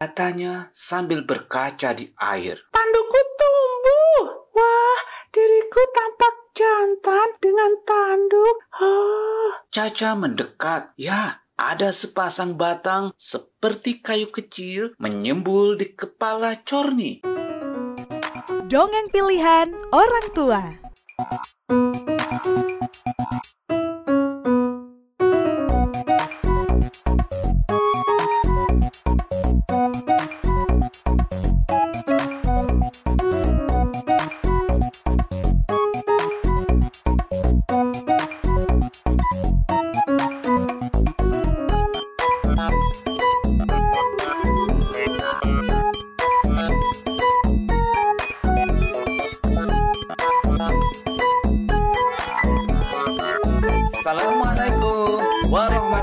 Katanya sambil berkaca di air. Tandukku tumbuh. Wah, diriku tampak jantan dengan tanduk. Oh, Caca mendekat. Ya, ada sepasang batang seperti kayu kecil menyembul di kepala Corni. Dongeng pilihan orang tua.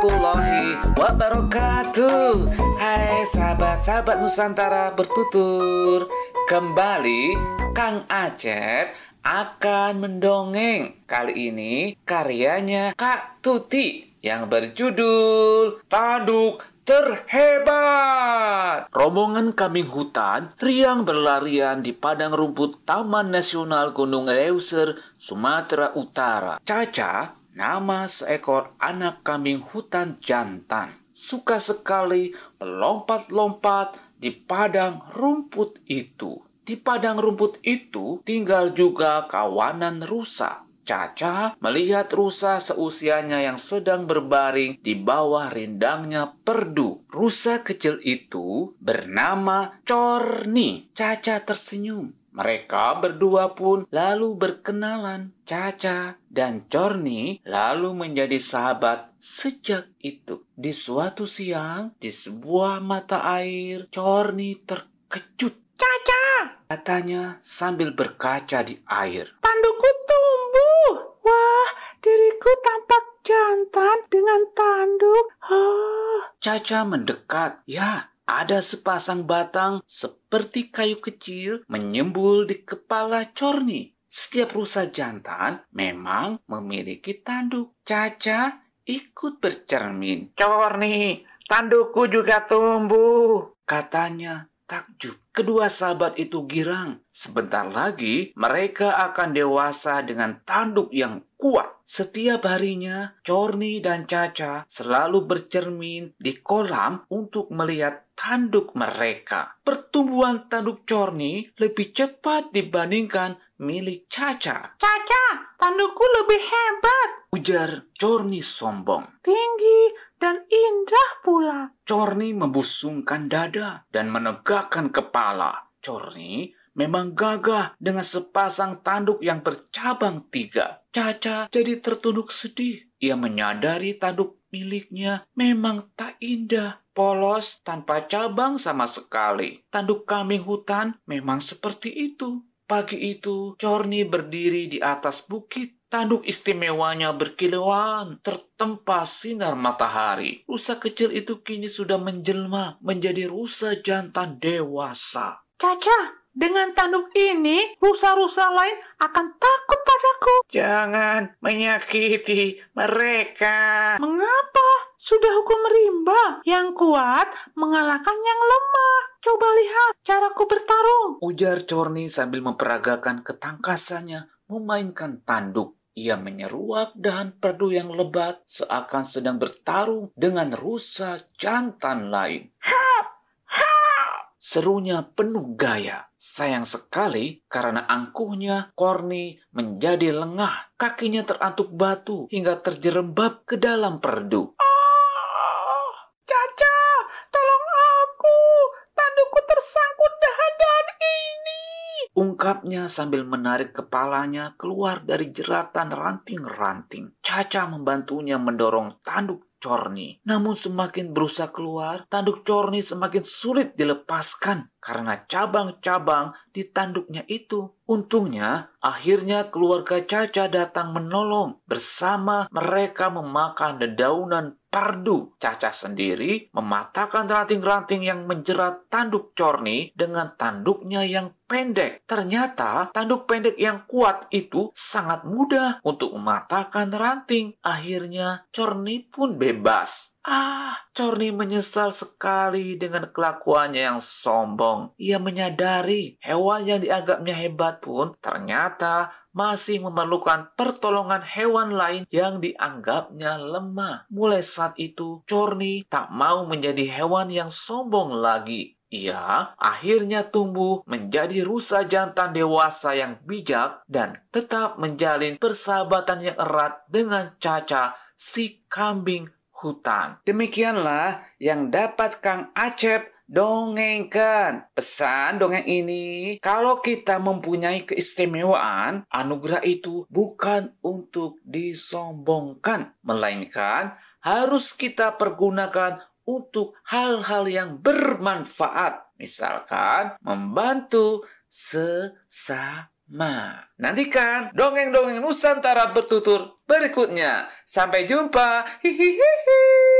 Warahmatullahi wabarakatuh Hai sahabat-sahabat Nusantara bertutur Kembali Kang Acep akan mendongeng Kali ini karyanya Kak Tuti Yang berjudul Tanduk terhebat. Rombongan kambing hutan riang berlarian di padang rumput Taman Nasional Gunung Leuser, Sumatera Utara. Caca, nama seekor anak kambing hutan jantan, suka sekali melompat-lompat di padang rumput itu. Di padang rumput itu tinggal juga kawanan rusa. Caca melihat rusa seusianya yang sedang berbaring di bawah rindangnya perdu. Rusa kecil itu bernama Corni. Caca tersenyum. Mereka berdua pun lalu berkenalan. Caca dan Corni lalu menjadi sahabat sejak itu. Di suatu siang, di sebuah mata air, Corni terkejut. Caca, Katanya sambil berkaca di air. tandukku tumbuh. Wah, diriku tampak jantan dengan tanduk. Oh, Caca mendekat. Ya, ada sepasang batang seperti kayu kecil menyembul di kepala Corni. Setiap rusa jantan memang memiliki tanduk. Caca ikut bercermin. Corni, tandukku juga tumbuh. Katanya takjub. Kedua sahabat itu girang. Sebentar lagi mereka akan dewasa dengan tanduk yang kuat. Setiap harinya, Corni dan Caca selalu bercermin di kolam untuk melihat tanduk mereka. Pertumbuhan tanduk Corni lebih cepat dibandingkan milik Caca. Caca, tandukku lebih hebat. Ujar Corni sombong. Tinggi dan indah pula. Corni membusungkan dada dan menegakkan kepala. Corni memang gagah dengan sepasang tanduk yang bercabang tiga. Caca jadi tertunduk sedih. Ia menyadari tanduk miliknya memang tak indah, polos, tanpa cabang sama sekali. Tanduk kambing hutan memang seperti itu. Pagi itu, Corni berdiri di atas bukit. Tanduk istimewanya berkilauan, tertempa sinar matahari. Rusa kecil itu kini sudah menjelma menjadi rusa jantan dewasa. Caca, dengan tanduk ini, rusa-rusa lain akan takut padaku. Jangan menyakiti mereka. Mengapa? Sudah hukum rimba. Yang kuat mengalahkan yang lemah. Coba lihat caraku bertarung. Ujar Corni sambil memperagakan ketangkasannya memainkan tanduk. Ia menyeruak dahan perdu yang lebat seakan sedang bertarung dengan rusa jantan lain. Serunya penuh gaya. Sayang sekali karena angkuhnya Corny menjadi lengah. Kakinya terantuk batu hingga terjerembab ke dalam perdu. Ah, Caca, tolong aku. Tandukku tersangkut dahan-dahan ini. Ungkapnya sambil menarik kepalanya keluar dari jeratan ranting-ranting. Caca membantunya mendorong tanduk Corni. Namun semakin berusaha keluar, tanduk Corni semakin sulit dilepaskan karena cabang-cabang di tanduknya itu. Untungnya, akhirnya keluarga Caca datang menolong. Bersama mereka memakan dedaunan perdu. Caca sendiri mematahkan ranting-ranting yang menjerat tanduk Corni dengan tanduknya yang pendek. Ternyata tanduk pendek yang kuat itu sangat mudah untuk mematahkan ranting. Akhirnya Corni pun bebas. Ah, Corni menyesal sekali dengan kelakuannya yang sombong. Ia menyadari hewan yang dianggapnya hebat pun ternyata masih memerlukan pertolongan hewan lain yang dianggapnya lemah. Mulai saat itu, Corni tak mau menjadi hewan yang sombong lagi. Ia akhirnya tumbuh menjadi rusa jantan dewasa yang bijak dan tetap menjalin persahabatan yang erat dengan Caca, si kambing hutan. Demikianlah yang dapat Kang Acep dongengkan. Pesan dongeng ini, kalau kita mempunyai keistimewaan, anugerah itu bukan untuk disombongkan, melainkan harus kita pergunakan untuk hal-hal yang bermanfaat. Misalkan membantu sesama. Nantikan dongeng-dongeng Nusantara bertutur berikutnya. Sampai jumpa. Hihihi.